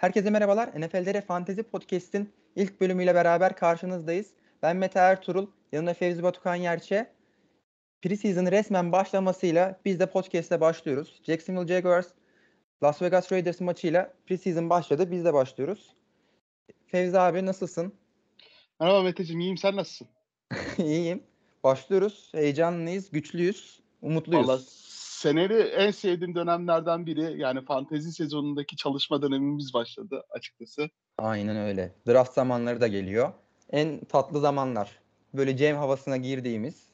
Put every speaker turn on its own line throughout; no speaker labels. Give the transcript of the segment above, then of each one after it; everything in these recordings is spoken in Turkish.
Herkese merhabalar. NFL'lere Fantezi Podcast'in ilk bölümüyle beraber karşınızdayız. Ben Mete Ertuğrul, yanımda Fevzi Batukan Yerçe. Preseason resmen başlamasıyla biz de podcast'e başlıyoruz. Jacksonville Jaguars, Las Vegas Raiders maçıyla preseason başladı. Biz de başlıyoruz. Fevzi abi nasılsın?
Merhaba Meteciğim, iyiyim. Sen nasılsın?
İyiyim. Başlıyoruz. Heyecanlıyız, güçlüyüz, umutluyuz.
Valla seneli en sevdiğim dönemlerden biri. Yani fantezi sezonundaki çalışma dönemimiz başladı açıkçası.
Aynen öyle. Draft zamanları da geliyor. En tatlı zamanlar. Böyle Cem havasına girdiğimiz,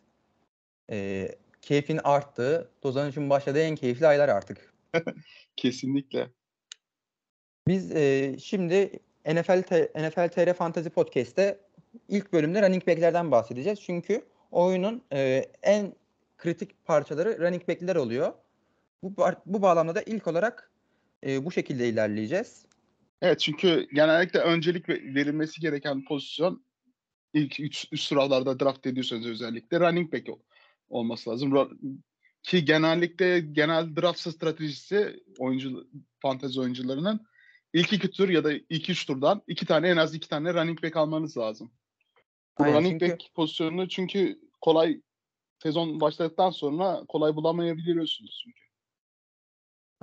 e, keyfin arttığı, dozanışın başladığı en keyifli aylar artık.
Kesinlikle.
Biz e, şimdi NFL NFL TR Fantasy Podcast'te ilk bölümde running back'lerden bahsedeceğiz. Çünkü oyunun e, en kritik parçaları running back'ler oluyor. Bu bu bağlamda da ilk olarak e, bu şekilde ilerleyeceğiz.
Evet çünkü genellikle öncelik ve- verilmesi gereken pozisyon ilk üç, üst sıralarda draft ediyorsanız özellikle running back ol- olması lazım. Ki genellikle genel draft stratejisi oyuncu fantezi oyuncularının ilk iki tur ya da ilk üç turdan iki tane en az iki tane running back almanız lazım.
Aynen,
running
çünkü-
back pozisyonunu çünkü kolay sezon başladıktan sonra kolay bulamayabiliyorsunuz çünkü.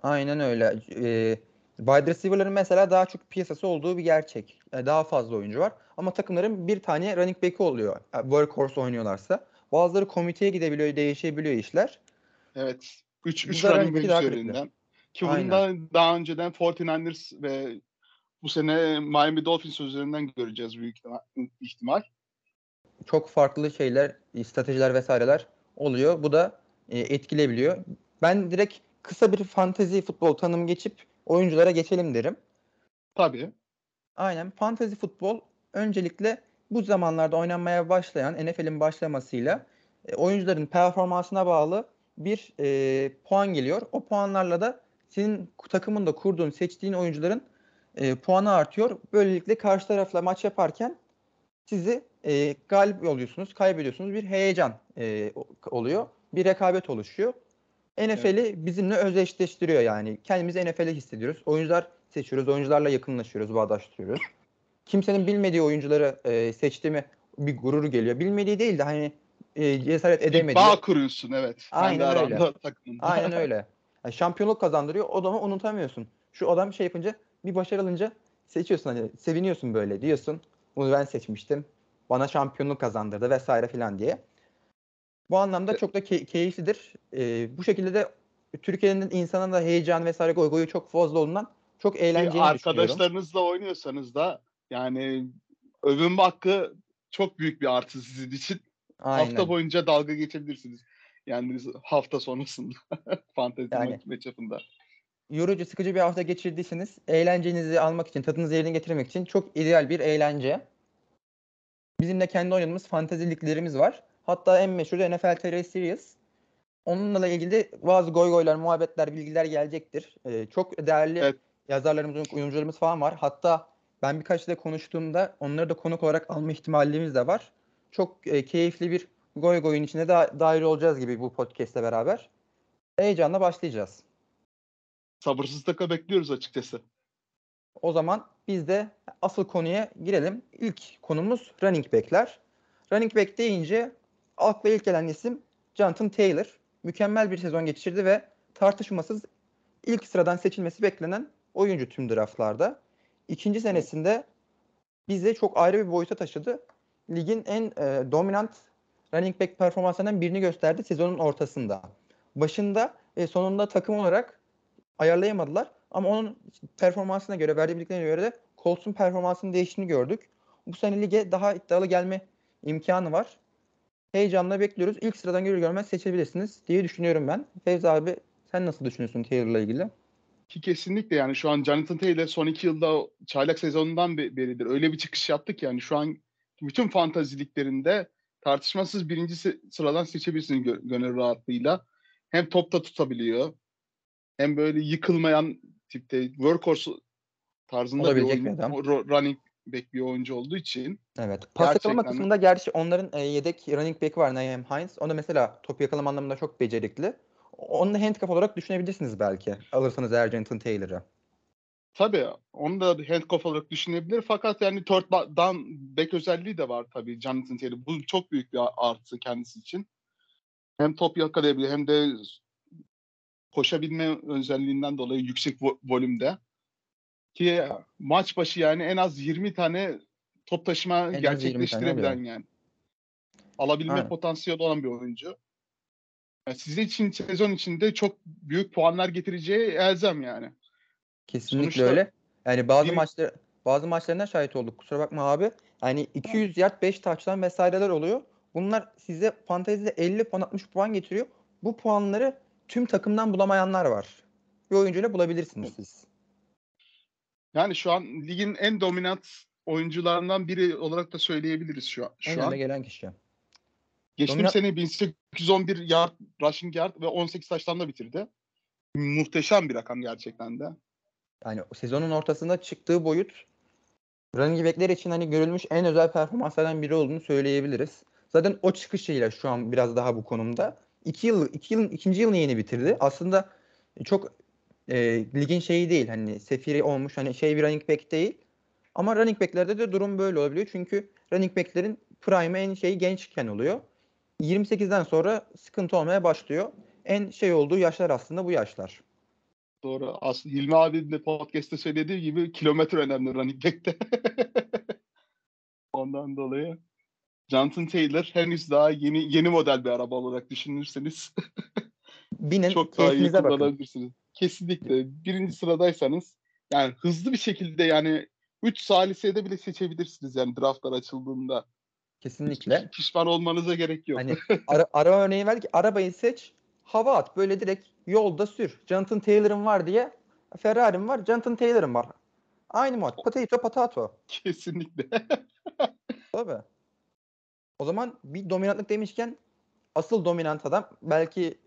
Aynen öyle. Ee, wide receiver'ların mesela daha çok piyasası olduğu bir gerçek. Yani daha fazla oyuncu var. Ama takımların bir tane running back'i oluyor. Yani workhorse oynuyorlarsa. Bazıları komiteye gidebiliyor, değişebiliyor işler.
Evet. 3 3
Bunlar
running back üzerinden. Ki bundan daha önceden 49ers ve bu sene Miami Dolphins üzerinden göreceğiz büyük ihtima- ihtimal.
Çok farklı şeyler, stratejiler vesaireler oluyor. Bu da e, etkileyebiliyor. Ben direkt kısa bir fantezi futbol tanımı geçip oyunculara geçelim derim.
Tabii.
Aynen. Fantasy futbol öncelikle bu zamanlarda oynanmaya başlayan NFL'in başlamasıyla e, oyuncuların performansına bağlı bir e, puan geliyor. O puanlarla da senin takımında kurduğun, seçtiğin oyuncuların e, puanı artıyor. Böylelikle karşı tarafla maç yaparken sizi e, galip oluyorsunuz, kaybediyorsunuz. Bir heyecan e, oluyor. Bir rekabet oluşuyor. NFL'i bizimle özdeşleştiriyor yani. Kendimizi NFL'e hissediyoruz. Oyuncular seçiyoruz. Oyuncularla yakınlaşıyoruz, bağdaştırıyoruz. Kimsenin bilmediği oyuncuları e, seçtiğimi bir gurur geliyor. Bilmediği değil de hani e, cesaret
Bir
edemediği.
bağ kuruyorsun evet.
Aynen öyle. Aynen öyle. Yani şampiyonluk kazandırıyor. O adamı unutamıyorsun. Şu adam şey yapınca bir başarı alınca seçiyorsun hani seviniyorsun böyle diyorsun. Bunu ben seçmiştim. Bana şampiyonluk kazandırdı vesaire filan diye. Bu anlamda çok da key- keyiflidir. Ee, bu şekilde de Türkiye'nin insanın da heyecan vesaire goy goyu çok fazla olduğundan çok eğlenceli.
Arkadaşlarınızla oynuyorsanız da yani övünme hakkı çok büyük bir artı sizin için.
Aynen.
Hafta boyunca dalga geçebilirsiniz. Yani hafta sonrasında fantezi
Yani-
matchup'ında.
yorucu, sıkıcı bir hafta geçirdiyseniz eğlencenizi almak için, tadınızı yerine getirmek için çok ideal bir eğlence. Bizim de kendi oynadığımız fantezi liglerimiz var. Hatta en meşhur da NFL TR Series. Onunla da ilgili bazı goy goylar, muhabbetler, bilgiler gelecektir. Ee, çok değerli
Evet.
yazarlarımız, oyuncularımız falan var. Hatta ben birkaç da konuştuğumda onları da konuk olarak alma ihtimalimiz de var. Çok e, keyifli bir goy goyun içine da dahil olacağız gibi bu podcast'le beraber. Heyecanla başlayacağız.
Sabırsızlıkla bekliyoruz açıkçası.
O zaman biz de asıl konuya girelim. İlk konumuz running back'ler. Running back deyince akla ilk gelen isim Jonathan Taylor. Mükemmel bir sezon geçirdi ve tartışmasız ilk sıradan seçilmesi beklenen oyuncu tüm draftlarda. İkinci senesinde bize çok ayrı bir boyuta taşıdı. Ligin en e, dominant running back performanslarından birini gösterdi sezonun ortasında. Başında ve sonunda takım olarak ayarlayamadılar. Ama onun performansına göre, verdiği bildiklerine göre de Colts'un performansının değiştiğini gördük. Bu sene lige daha iddialı gelme imkanı var. Heyecanla bekliyoruz. İlk sıradan görür görmez seçebilirsiniz diye düşünüyorum ben. Fevzi abi sen nasıl düşünüyorsun Taylor'la ilgili?
Ki kesinlikle yani şu an Jonathan Taylor son iki yılda çaylak sezonundan be- beridir. Öyle bir çıkış yaptık yani şu an bütün fantaziliklerinde tartışmasız birinci sı- sıradan seçebilirsiniz gö- gönül rahatlığıyla. Hem topta tutabiliyor hem böyle yıkılmayan tipte workhorse tarzında bir,
Olabilecek
oyun,
bir adam.
running back bir oyuncu olduğu için
Evet. Pas yakalama
Gerçekten de.
kısmında gerçi onların e, yedek running back var Naeem Hines. O da mesela top yakalama anlamında çok becerikli. Onu da handcuff olarak düşünebilirsiniz belki. Alırsanız eğer Jonathan Taylor'ı.
Tabii onu da handcuff olarak düşünebilir. Fakat yani third down back özelliği de var tabii Jonathan Taylor. Bu çok büyük bir artı kendisi için. Hem top yakalayabilir hem de koşabilme özelliğinden dolayı yüksek vo- volümde. Ki maç başı yani en az 20 tane top taşıma
az 20 tane
gerçekleştirebilen yani. Alabilme
Aynen.
potansiyeli olan bir oyuncu. Yani sizin için sezon içinde çok büyük puanlar getireceği elzem yani.
Kesinlikle
Sonuçta
öyle. Yani bazı
bir-
maçlar bazı maçlarına şahit olduk. Kusura bakma abi. Yani 200 yard 5 taçtan vesaireler oluyor. Bunlar size fantezide 50 puan 60 puan getiriyor. Bu puanları tüm takımdan bulamayanlar var. Bir oyuncuyla bulabilirsiniz siz.
Yani şu an ligin en dominant oyuncularından biri olarak da söyleyebiliriz şu an.
En
Şu
önde
an.
gelen kişi.
Geçtiğim
dominant-
sene 1811 yard, rushing yard ve 18 taştanla bitirdi. Muhteşem bir rakam gerçekten de.
Yani sezonun ortasında çıktığı boyut running back'ler için hani görülmüş en özel performanslardan biri olduğunu söyleyebiliriz. Zaten o çıkışıyla şu an biraz daha bu konumda. İki yıl, iki yılın ikinci yılını yeni bitirdi. Aslında çok e, ligin şeyi değil. Hani sefiri olmuş hani şey bir running back değil. Ama running back'lerde de durum böyle olabiliyor. Çünkü running back'lerin prime en şeyi gençken oluyor. 28'den sonra sıkıntı olmaya başlıyor. En şey olduğu yaşlar aslında bu yaşlar.
Doğru. Aslında Hilmi abi de podcast'te söylediği gibi kilometre önemli running back'te. Ondan dolayı Jonathan Taylor henüz daha yeni yeni model bir araba olarak düşünürseniz
Binin
çok daha iyi
keyfinize bakın.
Kesinlikle. Birinci sıradaysanız yani hızlı bir şekilde yani 3 salisede bile seçebilirsiniz yani draftlar açıldığında.
Kesinlikle.
Pişman olmanıza gerek yok.
Hani ara, araba örneği ver ki arabayı seç, hava at. Böyle direkt yolda sür. Jonathan Taylor'ın var diye Ferrari'm var, Jonathan Taylor'ın var. Aynı mod. Potato potato.
Kesinlikle.
Tabii. O zaman bir dominantlık demişken asıl dominant adam belki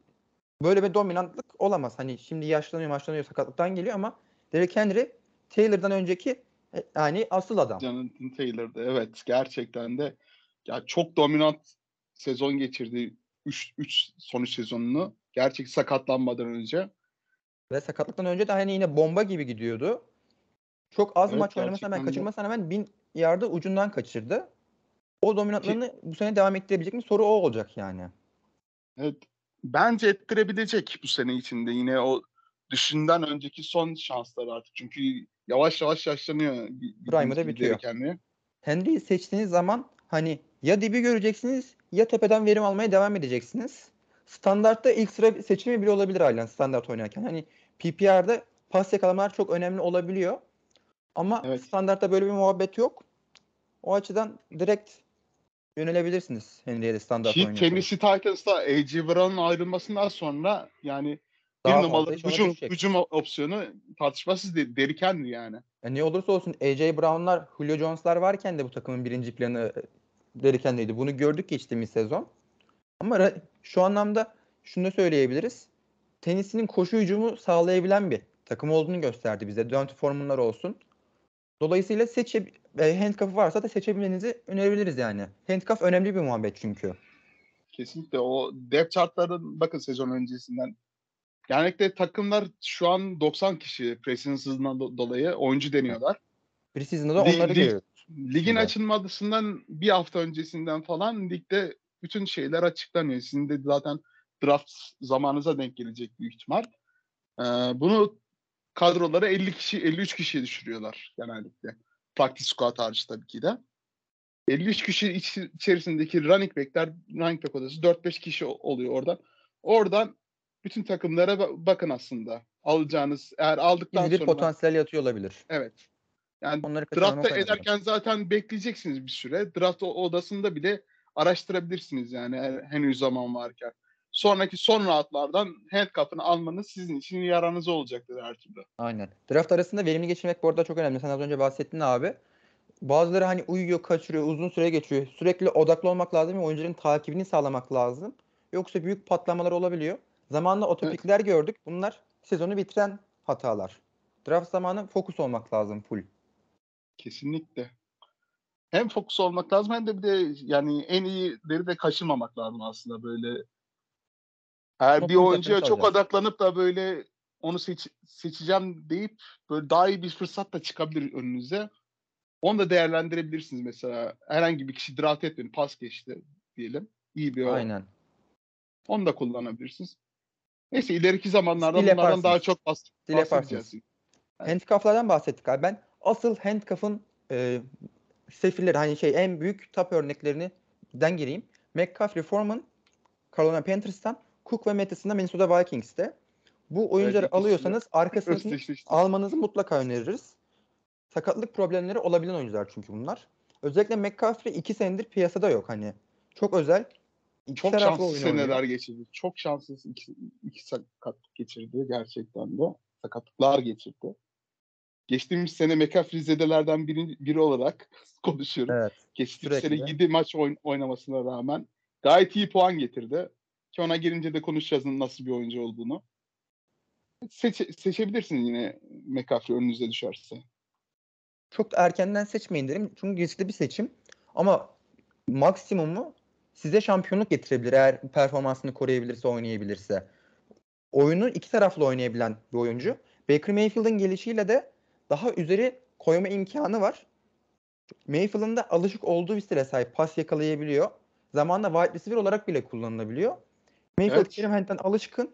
böyle bir dominantlık olamaz. Hani şimdi yaşlanıyor yaşlanıyor sakatlıktan geliyor ama Derrick Henry Taylor'dan önceki e, yani asıl adam.
Jonathan Taylor'da evet gerçekten de ya çok dominant sezon geçirdi 3 3 son üç sezonunu. Gerçek sakatlanmadan önce.
Ve sakatlıktan önce de hani yine bomba gibi gidiyordu. Çok az
Evet,
maç oynamasına rağmen kaçırmasına rağmen bin yardı ucundan kaçırdı. O dominantlığını bu sene devam ettirebilecek mi? Soru o olacak yani.
Evet. Bence ettirebilecek bu sene içinde yine o düşünden önceki son şansları artık. Çünkü yavaş yavaş yaşlanıyor.
Prime'ı da bitiyor.
Kendini.
Henry'i seçtiğiniz zaman hani ya dibi göreceksiniz ya tepeden verim almaya devam edeceksiniz. Standartta ilk sıra seçimi bile olabilir halen standart oynarken. Hani PPR'da pas yakalamalar çok önemli olabiliyor. Ama
Evet.
standartta böyle bir muhabbet yok. O açıdan direkt yönelebilirsiniz Henry'e de standart
Ki
oynarken.
Tennessee Titans'ta A.J. Brown'un ayrılmasından sonra yani bir
Daha
numaralı
iş ona
hücum,
düşecek.
hücum opsiyonu tartışmasız değil. Derrick Henry yani.
Ya ne olursa olsun AJ Brown'lar, Julio Jones'lar varken de bu takımın birinci planı e, Derrick Henry'ydi. Bunu gördük geçtiğimiz sezon. Ama şu anlamda şunu da söyleyebiliriz. Tennessee'nin koşu hücumu sağlayabilen bir takım olduğunu gösterdi bize. Dante Foreman'lar olsun. Dolayısıyla seçe e, handcuff'ı varsa da seçebilmenizi önerebiliriz yani. Handcuff önemli bir muhabbet çünkü.
Kesinlikle o depth chartların bakın sezon öncesinden genellikle takımlar şu an 90 kişi preseason'dan do- dolayı oyuncu deniyorlar.
Preseason'da da onları
lig-
görüyoruz.
Ligin
Şimdi.
açılmasından bir hafta öncesinden falan ligde bütün şeyler açıklanıyor. Sizin de zaten draft zamanınıza denk gelecek büyük ihtimal. Ee, bunu kadrolara 50 kişi 53 kişiye düşürüyorlar genellikle. Practice squad hariç tabii ki de. 53 kişi iç- içerisindeki running back'ler, running back odası 4-5 kişi oluyor orada. Oradan bütün takımlara ba- bakın aslında. Alacağınız eğer aldıktan
Bir
sonra
potansiyel yatıyor olabilir.
evet. Yani
Onları
draftta ederken zaten bekleyeceksiniz bir süre. Draft odasında bile araştırabilirsiniz yani henüz zaman varken. Sonraki son rahatlardan handcuff'ını almanız sizin için yaranız olacaktır her türlü.
Aynen. Draft arasında verimli geçirmek bu arada çok önemli. Sen az önce bahsettin abi. Bazıları hani uyuyor, kaçırıyor, uzun süre geçiyor. Sürekli odaklı olmak lazım ve oyuncuların takibini sağlamak lazım. Yoksa büyük patlamalar olabiliyor. Zamanla otopikler gördük. Bunlar sezonu bitiren hatalar. Draft zamanı fokus olmak lazım full.
Kesinlikle. Hem fokus olmak lazım hem de bir de yani en iyileri de kaçırmamak lazım aslında böyle. Eğer
Çok
bir oyuncuya çok
çalacağız.
odaklanıp da böyle onu seç, seçeceğim deyip böyle daha iyi bir fırsat da çıkabilir önünüze. Onu da değerlendirebilirsiniz mesela. Herhangi bir kişi draft etmedi, pas geçti diyelim. İyi bir o.
Aynen.
Onu da kullanabilirsiniz. Neyse ileriki zamanlarda
Dil
bunlardan
yaparsınız.
daha çok bahs-
Dil
bahsedeceğiz.
Handcuff'lardan bahsettik abi. Ben asıl handcuff'ın e, sefirleri hani şey en büyük top örneklerini den gireyim. McCaffrey Foreman Carolina Panthers'tan Cook ve Mattison'da Minnesota Vikings'te. Bu oyuncuları
de
alıyorsanız arkasını
Özdeşleşti.
almanızı mutlaka öneririz. Sakatlık problemleri olabilen oyuncular çünkü bunlar. Özellikle McCaffrey 2 senedir piyasada yok hani. Çok özel. İki
Çok
oyun
seneler
oynuyor.
geçirdi. Çok şanssız iki, iki sakatlık geçirdi gerçekten de. Sakatlıklar geçirdi. Geçtiğimiz sene McCaffrey zedelerden biri, biri olarak konuşuyorum.
Evet.
Geçtiğimiz
sürekli.
sene 7 maç oyn- oynamasına rağmen gayet iyi puan getirdi. Ki ona gelince de konuşacağız nasıl bir oyuncu olduğunu. Seçe- seçebilirsiniz yine McCaffrey önünüze düşerse.
çok erkenden seçmeyin derim. Çünkü riskli bir seçim. Ama maksimumu size şampiyonluk getirebilir eğer performansını koruyabilirse, oynayabilirse. Oyunu iki taraflı oynayabilen bir oyuncu. Baker Mayfield'ın gelişiyle de daha üzeri koyma imkanı var. Mayfield'ın da alışık olduğu bir stile sahip. Pas yakalayabiliyor. Zamanla wide receiver olarak bile kullanılabiliyor. Mayfield
Evet.
Kerim Hunt'tan alışkın.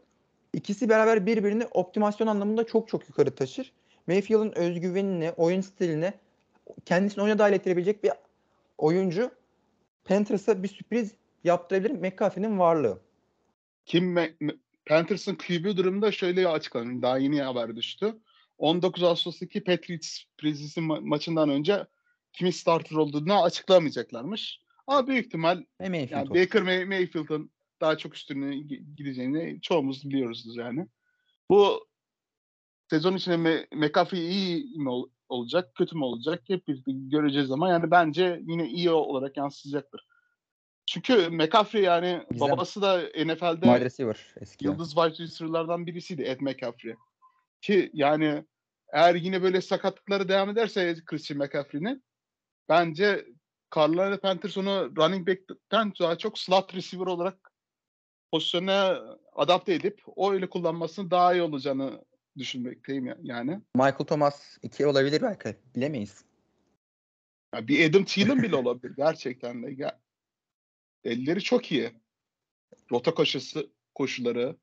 İkisi beraber birbirini optimasyon anlamında çok çok yukarı taşır. Mayfield'ın özgüvenini, oyun stilini kendisini oyuna dahil ettirebilecek bir oyuncu Panthers'a bir sürpriz yaptırabilir McCaffrey'nin varlığı.
Kim Panthers'ın QB durumunda şöyle açıklanıyor. Daha yeni haber düştü. 19 Ağustos'taki Patriots preseason ma- maçından önce kimin starter olduğunu açıklamayacaklarmış. Ama büyük ihtimal
Ve Mayfield
yani. Baker May- Mayfield'ın daha çok üstüne gi- gideceğini çoğumuz biliyoruz yani. Bu sezon içinde Me- McCaffrey iyi mi ol- olacak, kötü mü olacak hep birlikte göreceğiz ama yani bence yine iyi olarak yansıyacaktır. Çünkü McCaffrey yani
Gizem.
babası da NFL'de
Wide receiver eski.
Yıldız wide receiver'lardan birisiydi Ed McCaffrey. Ki yani eğer yine böyle sakatlıkları devam ederse Christian McCaffrey'nin bence Carolina Panthers onu running back'ten daha çok slot receiver olarak pozisyona adapte edip o öyle kullanmasının daha iyi olacağını düşünmekteyim ya- yani.
Michael Thomas 2 olabilir belki. Bilemeyiz.
Ya bir Adam Thielen bile olabilir gerçekten de. Ya, elleri çok iyi. Rota koşusu koşuları.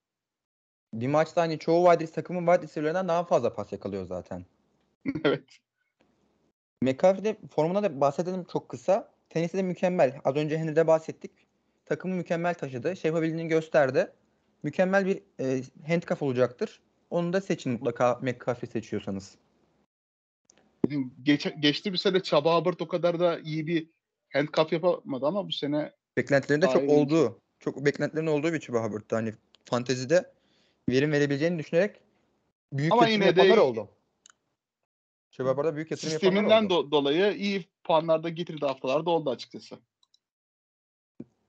Bir maçta hani çoğu wide takımın wide receiver'larından daha fazla pas yakalıyor zaten.
evet.
McCaffrey'de formuna da bahsedelim çok kısa. Tenisi de mükemmel. Az önce Henry'de bahsettik. Takımı mükemmel taşıdı. Şey yapabildiğini gösterdi. Mükemmel bir e, handcuff olacaktır. Onu da seçin mutlaka McCaffrey seçiyorsanız.
Geç, geçti bir sene Çaba Hubbard o kadar da iyi bir handcuff yapamadı ama bu sene
Beklentilerinde çok
Aynen.
olduğu, çok beklentilerin olduğu bir Chuba Hubbard'da. Hani fantezide verim verebileceğini düşünerek büyük
Ama yine de
yapanlar oldu. Chuba Hubbard'a büyük yatırım yapanlar
sisteminden
oldu.
do- dolayı iyi puanlarda getirdiği haftalarda oldu açıkçası.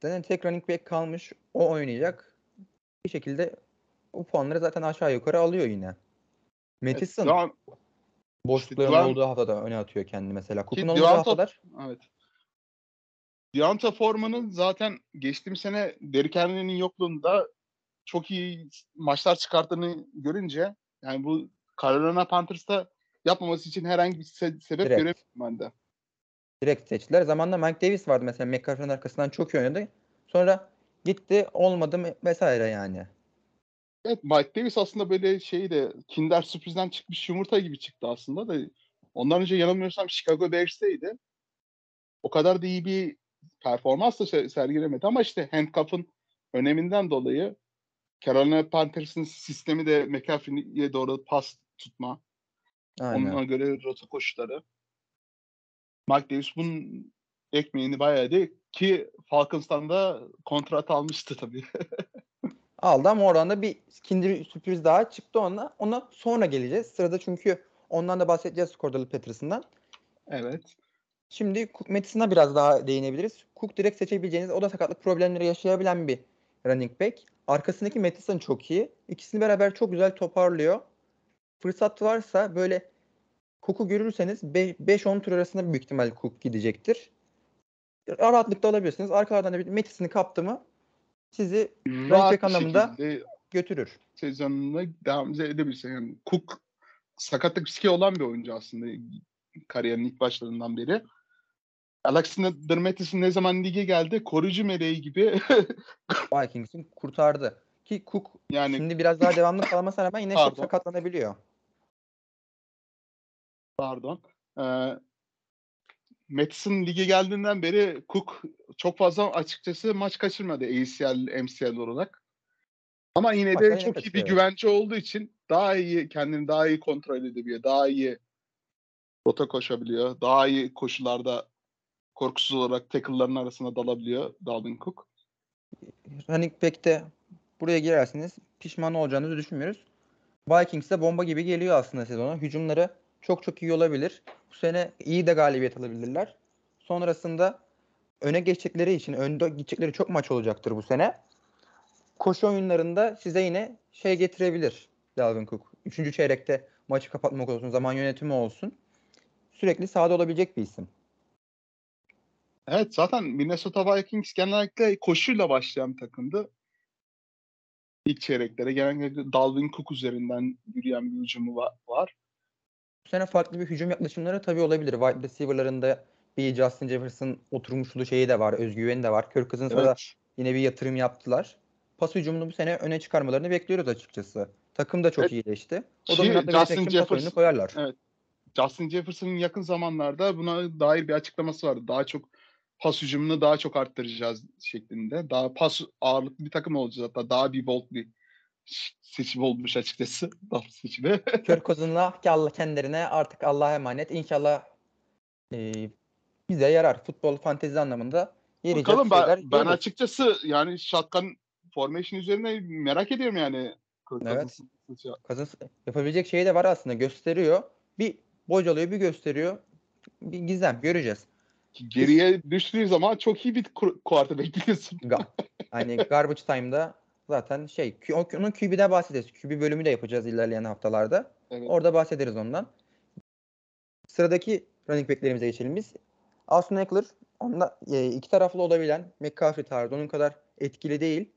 Zaten tek running back kalmış. O oynayacak. Bir şekilde o puanları zaten aşağı yukarı alıyor yine. Mattison
Devam-
boşlukların
Duran-
olduğu haftada öne atıyor kendini mesela. Cook'un
Ki
olmadığı
Duran top-
haftalar
Evet. Deonta Foreman'ın zaten geçtiğim sene Derrick Henry'nin yokluğunda çok iyi maçlar çıkarttığını görünce yani bu Carolina Panthers'ta yapmaması için herhangi bir se- sebep
Direkt.
göremiyorum ben de.
Direkt seçtiler. Zamanında Mike Davis vardı mesela McCaffrey'nin arkasından çok iyi oynadı. Sonra gitti olmadı vesaire yani.
Evet Mike Davis aslında böyle şey de Kinder sürprizden çıkmış yumurta gibi çıktı aslında da ondan önce yanılmıyorsam Chicago Bears'teydi. O kadar da iyi bir performans da se- sergilemedi ama işte handcuff'ın öneminden dolayı Carolina Panthers'ın sistemi de McCaffrey'e doğru pas tutma.
Aynen.
Ona göre rota koşuları. Mike Davis bunun ekmeğini bayağı yedi ki Falcons'tan da kontrat almıştı tabii.
Aldı ama oradan da bir ikinci bir sürpriz daha çıktı ona. Ona sonra geleceğiz. Sırada çünkü ondan da bahsedeceğiz Cordarrelle Patterson'dan.
evet.
Şimdi Mattison'a biraz daha değinebiliriz. Cook direkt seçebileceğiniz o da sakatlık problemleri yaşayabilen bir running back. Arkasındaki Mattison çok iyi. İkisini beraber çok güzel toparlıyor. Fırsat varsa böyle Cook'u görürseniz 5-10 tur arasında büyük ihtimal Cook gidecektir. Rahatlıkla alabilirsiniz. Arkalardan da bir Mattison'ı kaptı mı sizi
Rahat
anlamında götürür.
sezonuna devam edebilirsin. Yani Cook sakatlık riski olan bir oyuncu aslında kariyerin ilk başlarından beri. Alexander Mattis'in ne zaman lige geldi? Koruyucu meleği gibi
Vikings'in kurtardı. Ki Cook
yani
şimdi biraz daha devamlı kalmasına rağmen yine
Pardon.
sakatlanabiliyor.
Pardon. Ee, Mattis'in lige geldiğinden beri Cook çok fazla açıkçası maç kaçırmadı ACL, MCL olarak. Ama yine de
yine
çok iyi bir güvence olduğu için daha iyi kendini daha iyi kontrol edebiliyor. Daha iyi rota koşabiliyor. Daha iyi koşularda korkusuz olarak tackle'ların arasına dalabiliyor Dalvin Cook.
Running back'te buraya girerseniz pişman olacağınızı düşünmüyoruz. Vikings de bomba gibi geliyor aslında sezona. Hücumları çok çok iyi olabilir. Bu sene iyi de galibiyet alabilirler. Sonrasında öne geçecekleri için önde gidecekleri çok maç olacaktır bu sene. Koşu oyunlarında size yine şey getirebilir Dalvin Cook. Üçüncü çeyrekte maçı kapatmak olsun, zaman yönetimi olsun. Sürekli sahada olabilecek bir isim.
Evet zaten Minnesota Vikings genellikle koşuyla başlayan takımdı. İlk çeyreklere genellikle Dalvin Cook üzerinden yürüyen bir hücumu va- var.
Bu sene farklı bir hücum yaklaşımları tabii olabilir. Wide receiver'larında bir Justin Jefferson oturmuşluğu şeyi de var, özgüveni de var. Kirk Cousins'a da
Evet.
yine bir yatırım yaptılar. Pas hücumunu bu sene öne çıkarmalarını bekliyoruz açıkçası. Takım da çok
Evet.
iyileşti. O dominantlığı
Justin Jefferson-
koyarlar.
Evet. Justin Jefferson'ın yakın zamanlarda buna dair bir açıklaması vardı. Daha çok pas hücumunu daha çok arttıracağız şeklinde. Daha pas ağırlıklı bir takım olacağız. Hatta daha bir bold bir seçim olmuş açıkçası. Draft seçimi.
Kirk Cousins'la ki Allah kendilerine artık Allah'a emanet. İnşallah e, bize yarar. Futbol fantezi anlamında yarayacak
Bakalım ben, ben
görürüz.
açıkçası yani shotgun formation üzerine merak ediyorum yani. Kirk
Evet. Cousins yapabilecek şey de var aslında. Gösteriyor. Bir bocalıyor, bir gösteriyor. Bir gizem. Göreceğiz.
Geriye düştüğü zaman çok iyi bir quarterback biliyorsun.
Ga- hani garbage time'da zaten şey onun QB'de bahsederiz. QB bölümü de yapacağız ilerleyen haftalarda.
Evet.
Orada bahsederiz ondan. Sıradaki running back'lerimize geçelim biz. Austin Eckler onda e, iki taraflı olabilen McCaffrey tarzı onun kadar etkili değil.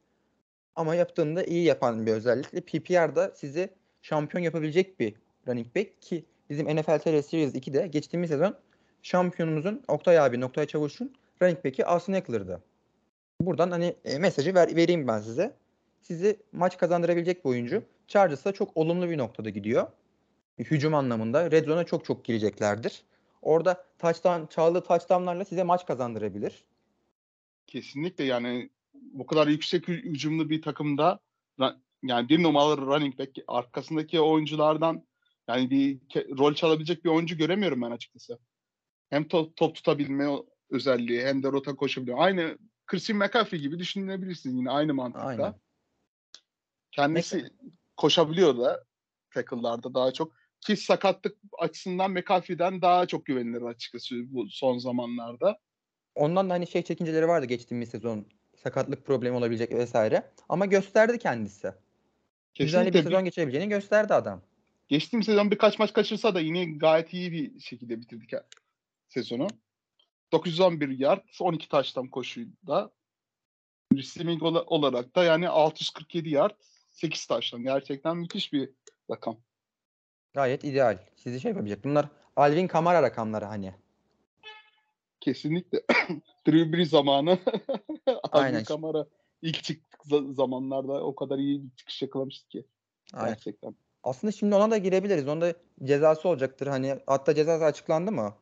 Ama yaptığında iyi yapan bir özellikle. PPR'da sizi şampiyon yapabilecek bir running back ki bizim NFL TR Series 2'de geçtiğimiz sezon şampiyonumuzun Oktay abi, Oktay Çavuş'un running back'i Austin Eckler'dı. Buradan hani e, mesajı ver, vereyim ben size. Sizi maç kazandırabilecek bir oyuncu. Chargers'a çok olumlu bir noktada gidiyor. Hücum anlamında. Red Zone'a çok çok gireceklerdir. Orada touchdown, çaldığı touchdownlarla size maç kazandırabilir.
Kesinlikle yani bu kadar yüksek hü- hücumlu bir takımda yani bir numaralı running back arkasındaki oyunculardan yani bir rol çalabilecek bir oyuncu göremiyorum ben açıkçası. Hem top, top tutabilme özelliği hem de rota koşabiliyor. Aynı Christian McCaffrey gibi düşünebilirsin yine aynı mantıkta.
Aynen.
Kendisi koşabiliyor da tackle'larda daha çok. Ki sakatlık açısından McCaffrey'den daha çok güvenilir açıkçası bu son zamanlarda.
Ondan da hani şey çekinceleri vardı geçtiğimiz sezon. Sakatlık problemi olabilecek vesaire. Ama gösterdi kendisi. Güzel bir
Kesinlikle
sezon geçirebileceğini gösterdi adam.
Geçtiğim sezon birkaç maç kaçırsa da yine gayet iyi bir şekilde bitirdik sezonu. 911 yard, 12 taştan koşuyla. Receiving ola- olarak da yani 647 yard, 8 taştan. Gerçekten müthiş bir rakam.
Gayet ideal. Sizi şey yapabilecek. Bunlar Alvin Kamara rakamları hani.
Kesinlikle. Brees zamanı.
Aynen.
Alvin Kamara ilk çıktık za- zamanlarda o kadar iyi bir çıkış yakalamıştı ki.
Aynen.
Gerçekten.
Aslında şimdi ona da girebiliriz. Onda cezası olacaktır. Hani hatta cezası açıklandı mı?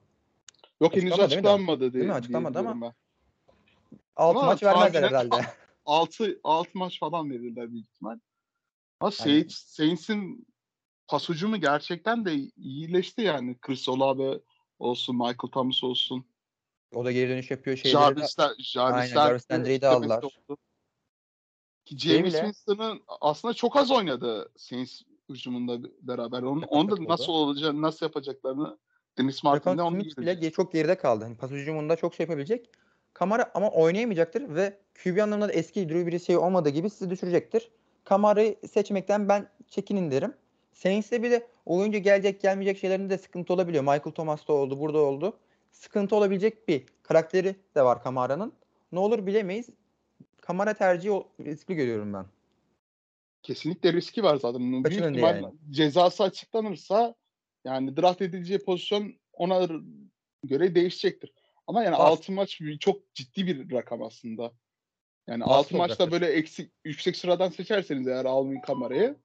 Yok henüz
Açıklanmadı değil mi? Değil mi? Açıklanmadı
diye
ama-
biliyorum
6
Ama
maç vermezler herhalde.
6 6 maç falan verirler büyük ihtimal. Ama. Saints, Saints'in pas hücumu gerçekten de iyileşti yani. Chris Olave olsun, Michael Thomas olsun.
O da geri dönüş yapıyor. Şeyleri de-
Jarvis'ler,
Aynen,
Jarvis'ler
Jarvis Landry'i de aldılar.
Ki James Winston'ın aslında çok az oynadı Saints hücumunda beraber. Onun, onu da nasıl olacağını, nasıl yapacaklarını Dennis Martin de
Stefan
onu
bile çok geride kaldı. Hani pas hücumunda çok şey yapabilecek. Kamara ama oynayamayacaktır ve QB anlamında da eski Drew Brees şey olmadığı gibi sizi düşürecektir. Kamara'yı seçmekten ben çekinin derim. Saints'te bir de oyuncu gelecek gelmeyecek şeylerinde de sıkıntı olabiliyor. Michael Thomas da oldu, burada oldu. Sıkıntı olabilecek bir karakteri de var Kamara'nın. Ne olur bilemeyiz. Kamara tercihi riskli görüyorum ben.
kesinlikle riski var zaten. Büyük
Kaçının
ihtimal
yani.
cezası açıklanırsa yani draft edileceği pozisyon ona göre değişecektir. Ama yani
Bas-
6 maç çok ciddi bir rakam aslında. Yani
Baskı
6 maçta böyle eksik yüksek sıradan seçerseniz eğer Alvin Kamara'yı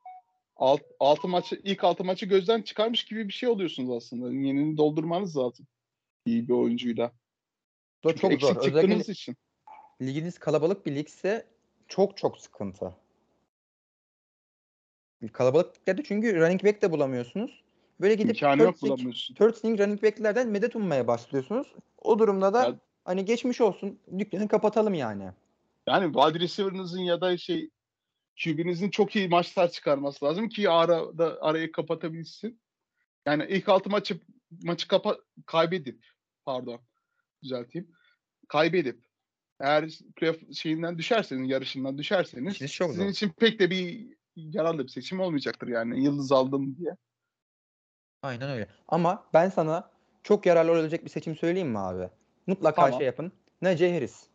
6 maçı ilk 6 maçı gözden çıkarmış gibi bir şey oluyorsunuz aslında. Yenini doldurmanız lazım. İyi bir oyuncuyla.
Bu çok
eksik
zor. Özellikle
için.
liginiz kalabalık bir ligse çok çok sıkıntı. Kalabalık dedi çünkü running back de bulamıyorsunuz. Böyle gidip
İmkanı
third
yok
string-
bulamıyorsun.
third string running back'lerden medet ummaya başlıyorsunuz. O durumda da
Ya-
hani geçmiş olsun dükkanı kapatalım yani.
Yani wide receiver'ınızın ya da şey QB'nizin çok iyi maçlar çıkarması lazım ki arada arayı kapatabilsin. Yani ilk altı maçı maçı kapa kaybedip pardon düzelteyim. Kaybedip eğer playoff şeyinden düşerseniz, yarışından düşerseniz
İşiniz çok
sizin
zor.
için pek de bir yararlı bir seçim olmayacaktır yani. Yıldız aldım diye.
Aynen öyle. Ama ben sana çok yararlı olabilecek bir seçim söyleyeyim mi abi? Mutlaka
Tamam.
şey yapın. Najee Harris.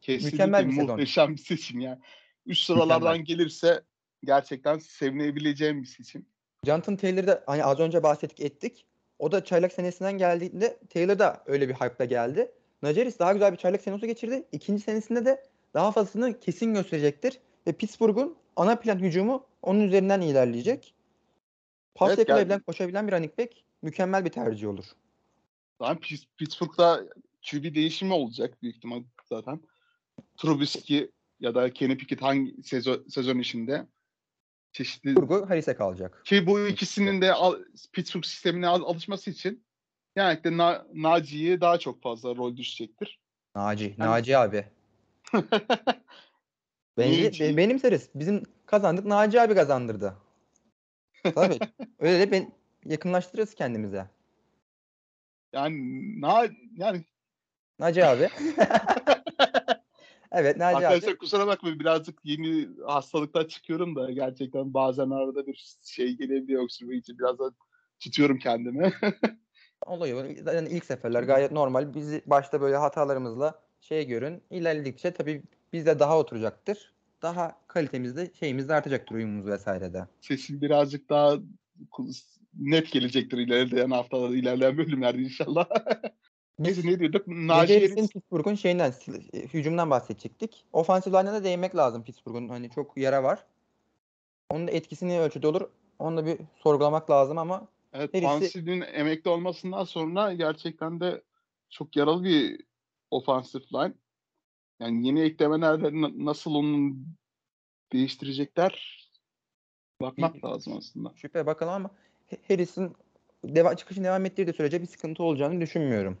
Kesinlikle
Mükemmel bir sezon.
muhteşem bir seçim yani. Üst sıralardan gelirse gerçekten sevinebileceğim bir seçim.
Jonathan Taylor'da hani az önce bahsettik ettik. O da çaylak senesinden geldiğinde Taylor da öyle bir hype'la geldi. Najee Harris daha güzel bir çaylak senesi geçirdi. İkinci senesinde de daha fazlasını kesin gösterecektir. Ve Pittsburgh'un ana plan hücumu onun üzerinden ilerleyecek. Pas
Evet,
yakalayabilen,
yani-
koşabilen bir running back mükemmel bir tercih olur.
Zaten Pitts- Pittsburgh'da QB değişimi olacak büyük ihtimal zaten. Trubisky ya da Kenny Pickett hangi sezon, sezon içinde çeşitli
Pittsburgh'u Harris'e kalacak.
ki bu ikisinin de al- Pittsburgh sistemine al- alışması için genellikle Na, Naci'ye daha çok fazla rol düşecektir.
Naci.
Yani-
Naci abi. Bence,
Naci.
be- benimseriz. Bizim kazandık Naci abi kazandırdı. Tabii. Öyle de ben yakınlaştırırız kendimize.
yani na, yani
Naci abi. evet Naci
arkadaşlar
abi.
kusura bakmayın birazcık yeni hastalıktan çıkıyorum da gerçekten bazen arada bir şey gelebiliyor öksürme için biraz da tutuyorum kendimi.
Oluyor. Zaten ilk seferler gayet normal. Bizi başta böyle hatalarımızla şey görün. İlerledikçe tabii bizde daha oturacaktır. Daha kalitemiz de şeyimiz de artacaktır uyumumuz vesaire de.
sesim birazcık daha net gelecektir ilerleyen haftalarda, ilerleyen bölümlerde inşallah. Neyse ne diyorduk? Naci
Pittsburgh'un şeyinden e, hücumdan bahsedecektik. Offensive line'a da değinmek lazım Pittsburgh'un. Hani çok yara var. Onun da etkisi ne ölçüde olur? Onu da bir sorgulamak lazım ama
evet, Fancy'nin emekli olmasından sonra gerçekten de çok yaralı bir offensive line. Yani yeni eklemelerle na- nasıl onu değiştirecekler bakmak
Bir-
lazım aslında.
şüphe bakalım ama Harris'in deva çıkışın devam ettirdiği sürece bir sıkıntı olacağını düşünmüyorum.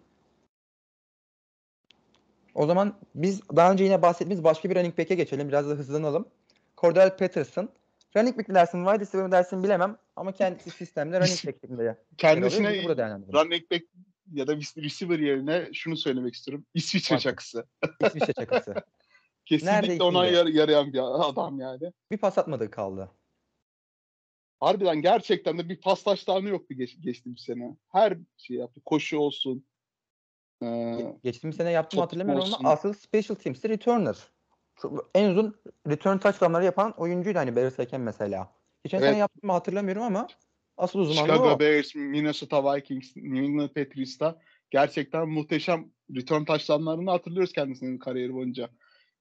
O zaman biz daha önce yine bahsettiğimiz başka bir running back'e geçelim. Biraz da hızlanalım. Cordell Patterson. Running back mi dersin, wide receiver mi dersin bilemem. Ama kendisi sistemde running back şeklinde.
Kendisine
de burada
running back ya da receiver yerine şunu söylemek istiyorum. İsviçre
Bak.
çakısı.
İsviçre çakısı.
Kesinlikle
Neredeyse
ona yar- yarayan bir adam yani.
Bir pas atmadığı kaldı.
Harbiden gerçekten de bir paslaştığını yoktu geç, geçtiğimiz sene. Her şey yaptı. Koşu olsun. Ee,
Ge- Geçtiğimiz sene yaptım hatırlamıyorum
olsun.
ama asıl special teams'te returner. Çok, en uzun return touchdown'ları yapan oyuncuydu hani Bears'tayken mesela. Geçen
Evet.
sene yaptım mı hatırlamıyorum ama asıl uzmanlığı
Chicago
o.
Bears, Minnesota Vikings, New England Patriots'ta gerçekten muhteşem return touchdown'larını hatırlıyoruz kendisinin kariyeri boyunca.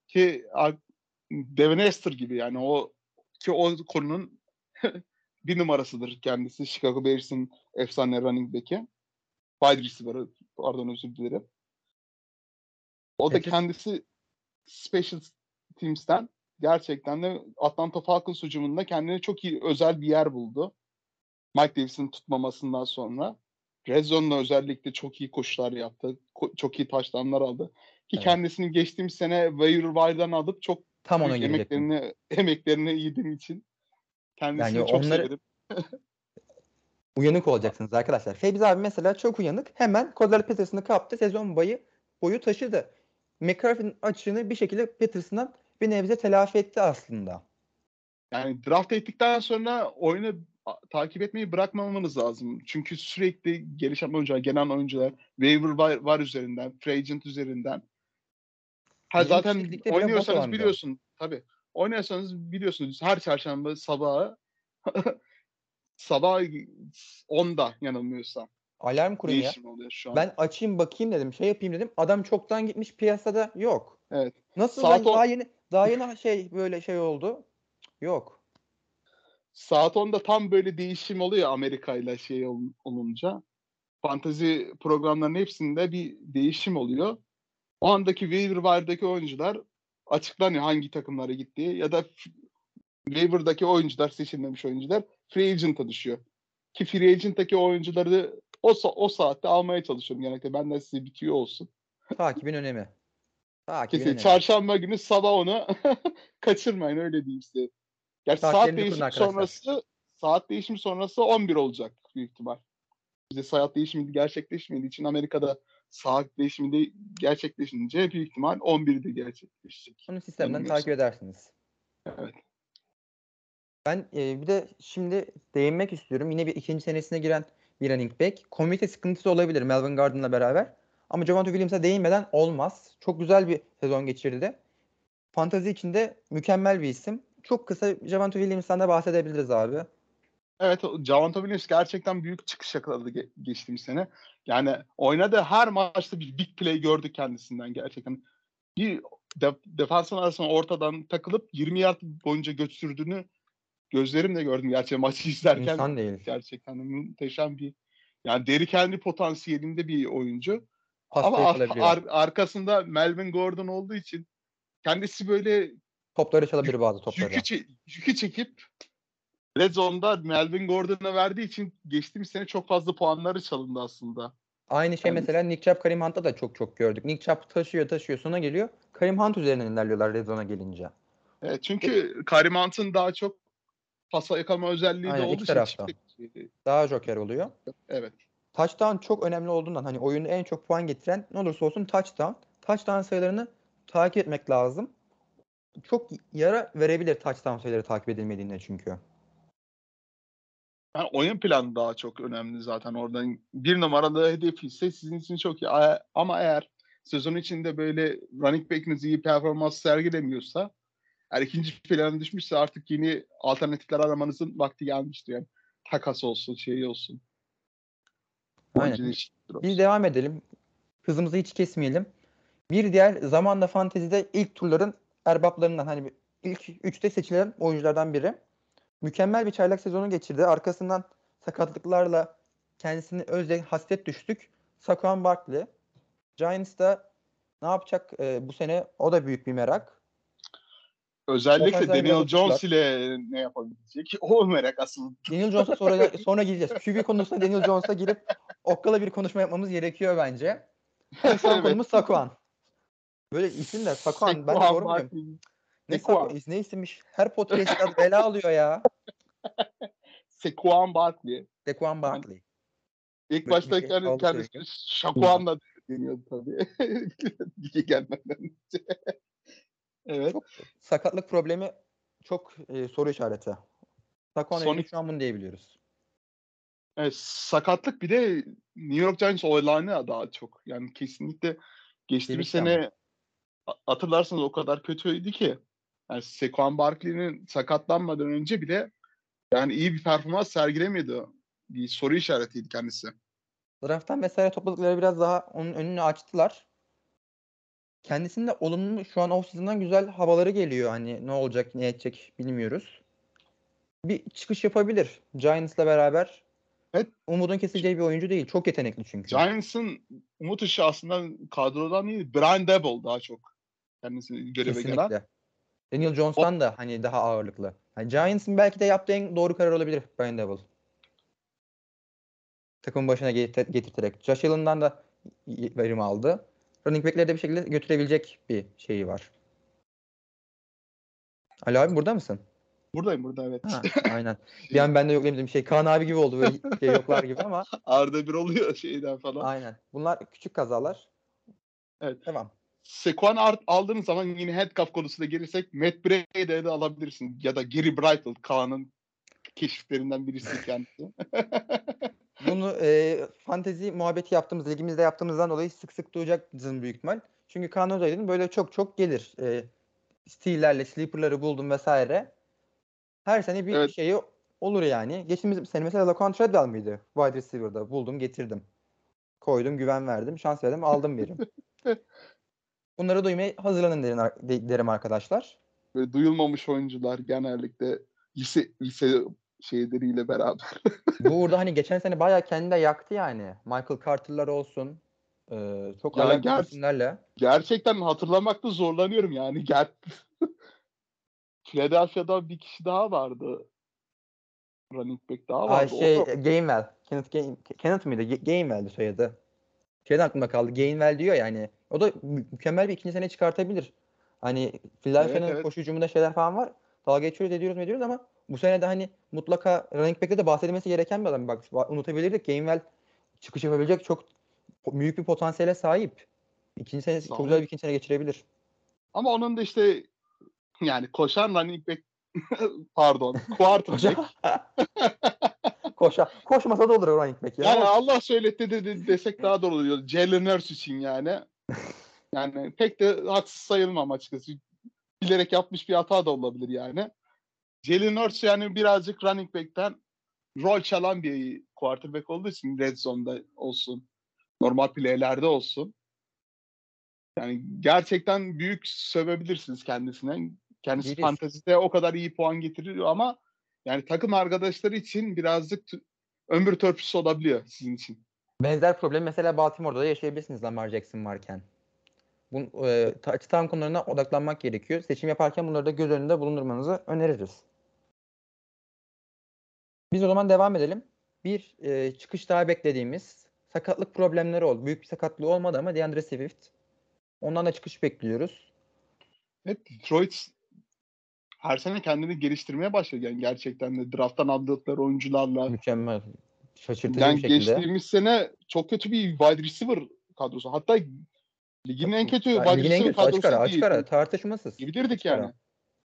Ki Devin Hester gibi yani o ki o konunun bir numarasıdır kendisi. Chicago Bears'in efsane running back'i. Wide receiver'ı pardon özür dilerim. O da kendisi special teams'ten gerçekten de Atlanta Falcons hücumunda kendine çok iyi özel bir yer buldu. Mike Davis'in tutmamasından sonra. Red Zone'da özellikle çok iyi koşular yaptı. Ko- çok iyi taşlanlar aldı. Ki
Evet.
kendisini geçtiğimiz sene waiver alıp çok
Tam ona
emeklerini, emeklerini yediğim için kendisini
Yani
çok
onları-
severim.
Uyanık olacaksınız arkadaşlar. Feyzi abi mesela çok uyanık. Hemen Cordell Patterson'ı kaptı. Sezon boyu boyu taşıdı. McCarthy'nin açığını bir şekilde Patterson'dan bir nebze telafi etti aslında.
Yani draft ettikten sonra oyunu takip etmeyi bırakmamanız lazım. Çünkü sürekli gelişen oyuncular, gelen oyuncular waiver var, var üzerinden, free agent üzerinden. Ha
Bizim
zaten oynuyorsanız biliyorsun tabii. oynuyorsanız biliyorsunuz her çarşamba sabahı sabah 10'da yanılmıyorsam
Alarm kurun ya.
oluyor şu an.
Ben açayım bakayım dedim. Şey yapayım dedim. Adam çoktan gitmiş piyasada yok.
Evet.
Nasıl
Saat
ben
on-
daha yeni daha yeni şey böyle şey oldu? Yok.
Saat 10'da tam böyle değişim oluyor Amerika ile şey ol- olunca. Fantezi programlarının hepsinde bir değişim oluyor. O andaki waiver wire'daki oyuncular açıklanıyor hangi takımlara gittiği ya da waiver'daki oyuncular seçilmemiş oyuncular free agent'a düşüyor. Ki free agent'taki oyuncuları o, o saatte almaya çalışıyorum genellikle. Benden size bitiyor olsun.
Takibin önemi. Takibin
Kesin
önemi.
çarşamba günü sabah onu kaçırmayın öyle diyeyim size. Gerçi saat
Saatlerini
değişimi sonrası saat değişimi sonrası 11 olacak büyük ihtimal. Bize saat değişimi gerçekleşmediği için Amerika'da saat değişimi de gerçekleşince büyük ihtimal 11'de gerçekleşecek.
Onu sistemden takip edersiniz.
Evet.
Ben e, bir de şimdi değinmek istiyorum. Yine bir ikinci senesine giren bir running back. Komite sıkıntısı olabilir Melvin Gordon'la beraber. Ama Javonte Williams'a değinmeden olmaz. Çok güzel bir sezon geçirdi. Fantazi içinde mükemmel bir isim. Çok kısa Javonte Williams'tan da bahsedebiliriz abi.
Evet, o Javonte Williams gerçekten büyük çıkış yakaladı ge- geçtiğimiz sene. Yani oynadığı her maçta bir big play gördük kendisinden gerçekten. Bir de, defansın arasına ortadan takılıp 20 yard boyunca götürdüğünü gözlerimle gördüm gerçekten maçı izlerken.
İnsan değil.
Gerçekten muhteşem bir yani deri kendi potansiyelinde bir oyuncu.
Pasta
Ama ar- arkasında Melvin Gordon olduğu için kendisi böyle
Topları çalabilir bazı topları.
yükü, çe- yükü çekip Red Zone'da Melvin Gordon'a verdiği için geçtiğimiz sene çok fazla puanları çalındı aslında.
Aynı şey
Yani-
mesela Nick Chubb, Karim Hunt'ta da çok çok gördük. Nick Chubb taşıyor taşıyor sona geliyor. Karim Hunt üzerinden ilerliyorlar Red Zone'a gelince.
Evet, çünkü Karim Hunt'ın daha çok pasa yakalama özelliği
Aynen,
de olduğu için
tarafta.
çift-
Daha joker oluyor.
Evet.
Touchdown çok önemli olduğundan hani oyunda en çok puan getiren ne olursa olsun touchdown. Touchdown sayılarını takip etmek lazım. Çok yara verebilir touchdown sayıları takip edilmediğinde çünkü.
Yani oyun planı daha çok önemli zaten oradan. Bir numaralı hedef ise sizin için çok iyi. Ama eğer sezon içinde böyle running back'iniz iyi performans sergilemiyorsa eğer ikinci plana düşmüşse artık yeni alternatifler aramanızın vakti gelmiştir. Yani takas olsun, şey olsun.
Aynen. Biz devam edelim. Hızımızı hiç kesmeyelim. Bir diğer zamanda fantezide ilk turların erbaplarından hani ilk üçte seçilen oyunculardan biri. Mükemmel bir çaylak sezonu geçirdi. Arkasından sakatlıklarla kendisini özle hasret düştük. Saquon Barkley. Giants'da ne yapacak e, bu sene o da büyük bir merak.
Özellikle Daniel Jones ile ne yapabilecek? O merak asıl.
Daniel Jones'a sonra, sonra gireceğiz. QB konusunda Daniel Jones'a girip okkalı bir konuşma yapmamız gerekiyor bence. Şu an
Evet.
konumuz Saquon. Böyle isim de Saquon. Ben de
Saquon
doğru muyum? Ne.
Saquon?
Ne isimmiş? Her podcast'ta bela alıyor ya.
Saquon Barkley.
Saquon Barkley.
İlk
Böyle
başta
şey oldu
kendisi. Şakuan'la deniyordu tabii. Gelmeden önce. Evet.
Çok sakatlık problemi çok e, soru işareti. Saquon
Son
şu an bunu diyebiliyoruz.
evet. Sakatlık bir de New York Giants olayını daha çok. Yani kesinlikle geçtiğimiz sene a- hatırlarsanız o kadar kötüydü ki. Yani Saquon Barkley'nin sakatlanmadan önce bile yani iyi bir performans sergilemiyordu. Bir soru işaretiydi kendisi.
Draft'tan vesaire topladıkları biraz daha onun önünü açtılar. Kendisinde olumlu şu an offseason'dan güzel havaları geliyor. Hani ne olacak, ne edecek bilmiyoruz. Bir çıkış yapabilir Giants'la beraber.
Evet.
Umudun kesileceği bir oyuncu değil. Çok yetenekli çünkü.
Giants'ın umut ışığı aslında kadrodan değil, Brian Dable daha çok kendisi göreve gelen.
Kesinlikle. Daniel Jones'tan da hani daha ağırlıklı. Hani Giants'ın belki de yaptığı en doğru karar olabilir Brian Dable. Takımın başına getir- getirterek. Josh Allen'dan da verim aldı. Running back'leri de bir şekilde götürebilecek bir şeyi var. Ali abi burada mısın?
Buradayım burada evet.
Ha, aynen. Bir an ben de yoklayayım şey Kaan abi gibi oldu böyle şey yoklar gibi ama
Arda bir oluyor şeyden falan.
aynen. Bunlar küçük kazalar.
Evet.
Devam.
Sekuan art aldığınız zaman yine handcuff konusuna gelirsek Matt Brady'yi de alabilirsin. Ya da Gary Brytle Kaan'ın keşiflerinden birisi kendisi.
Bunu e, fantezi muhabbeti yaptığımız, ligimizde yaptığımızdan dolayı sık sık duyacaksın büyük ihtimal. Çünkü Kaan Özaydın böyle çok çok gelir. E, steal'lerle sleeper'ları buldum vesaire. Her sene bir
Evet.
şeyi olur yani. Geçtiğimiz sene mesela Laquan Treadwell mıydı? Wide receiver'da buldum getirdim. Koydum güven verdim. Şans verdim aldım birim. Bunları duymaya hazırlanın derim, de- derim arkadaşlar.
Böyle duyulmamış oyuncular genellikle lise, lise şeyleriyle beraber.
Bu burada hani geçen sene bayağı kendini de yaktı yani. Michael Carter'lar olsun. Ee, çok
Ya
alakalı
ger-
isimlerle.
Gerçekten hatırlamakta zorlanıyorum yani. Ger Philadelphia'da bir kişi daha vardı. Running back daha
Ay
vardı. O
şey
da-
Gainwell. Kenneth, Gain, Kenneth? Ga- Gainwell'di soyadı. Şeyden aklımda kaldı. Gainwell diyor yani. O da mü- mükemmel bir ikinci sene çıkartabilir. Hani Philadelphia'nın
Evet, evet.
koşu hücumunda şeyler falan var. Dalga geçiyoruz ediyoruz ediyoruz ama bu sene de hani mutlaka running back'te de bahsedilmesi gereken bir adam. Bak ba- unutabilirdik. Gainwell çıkış yapabilecek çok büyük bir potansiyele sahip. İkinci sene çok
Sağ
güzel
olun.
bir ikinci sene geçirebilir.
Ama onun da işte yani koşan running back pardon quarterback
Koşa, koşmasa da olur running back ya.
Yani Allah söyletti de, de- desek daha doğru oluyor. Jalen Hurts için yani. Yani pek de haksız sayılmam açıkçası. Bilerek yapmış bir hata da olabilir yani. Jalen Hurts yani birazcık running back'ten rol çalan bir quarterback olduğu için red zone'da olsun. Normal play'lerde olsun. Yani gerçekten büyük sövebilirsiniz kendisine. Kendisi
Yeriz.
fantezide o kadar iyi puan getiriyor ama yani takım arkadaşları için birazcık ömür törpüsü olabiliyor sizin için.
Benzer problem mesela Baltimore'da da yaşayabilirsiniz Lamar Jackson varken. Bu e, touchdown konularına odaklanmak gerekiyor. Seçim yaparken bunları da göz önünde bulundurmanızı öneririz. Biz o zaman devam edelim. Bir e, çıkış daha beklediğimiz sakatlık problemleri oldu. Büyük bir sakatlığı olmadı ama DeAndre Swift. Ondan da çıkış bekliyoruz.
Evet Detroit her sene kendini geliştirmeye başladı. Yani gerçekten de drafttan aldıkları oyuncularla.
Mükemmel. Şaşırtıcı
Yani
bir şekilde.
geçtiğimiz sene çok kötü bir wide receiver kadrosu. Hatta ligin en kötü wide receiver
kötü açık ara,
kadrosu
açık
değil.
ara tartışmasız. Ara.
yani.